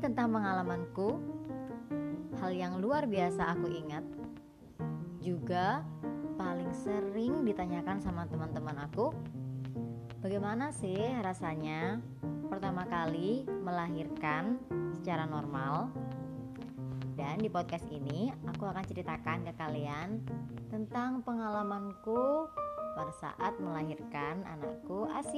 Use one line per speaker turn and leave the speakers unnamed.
tentang pengalamanku, hal yang luar biasa aku ingat, juga paling sering ditanyakan sama teman-teman aku, bagaimana sih rasanya pertama kali melahirkan secara normal? Dan di podcast ini aku akan ceritakan ke kalian tentang pengalamanku pada saat melahirkan anakku as.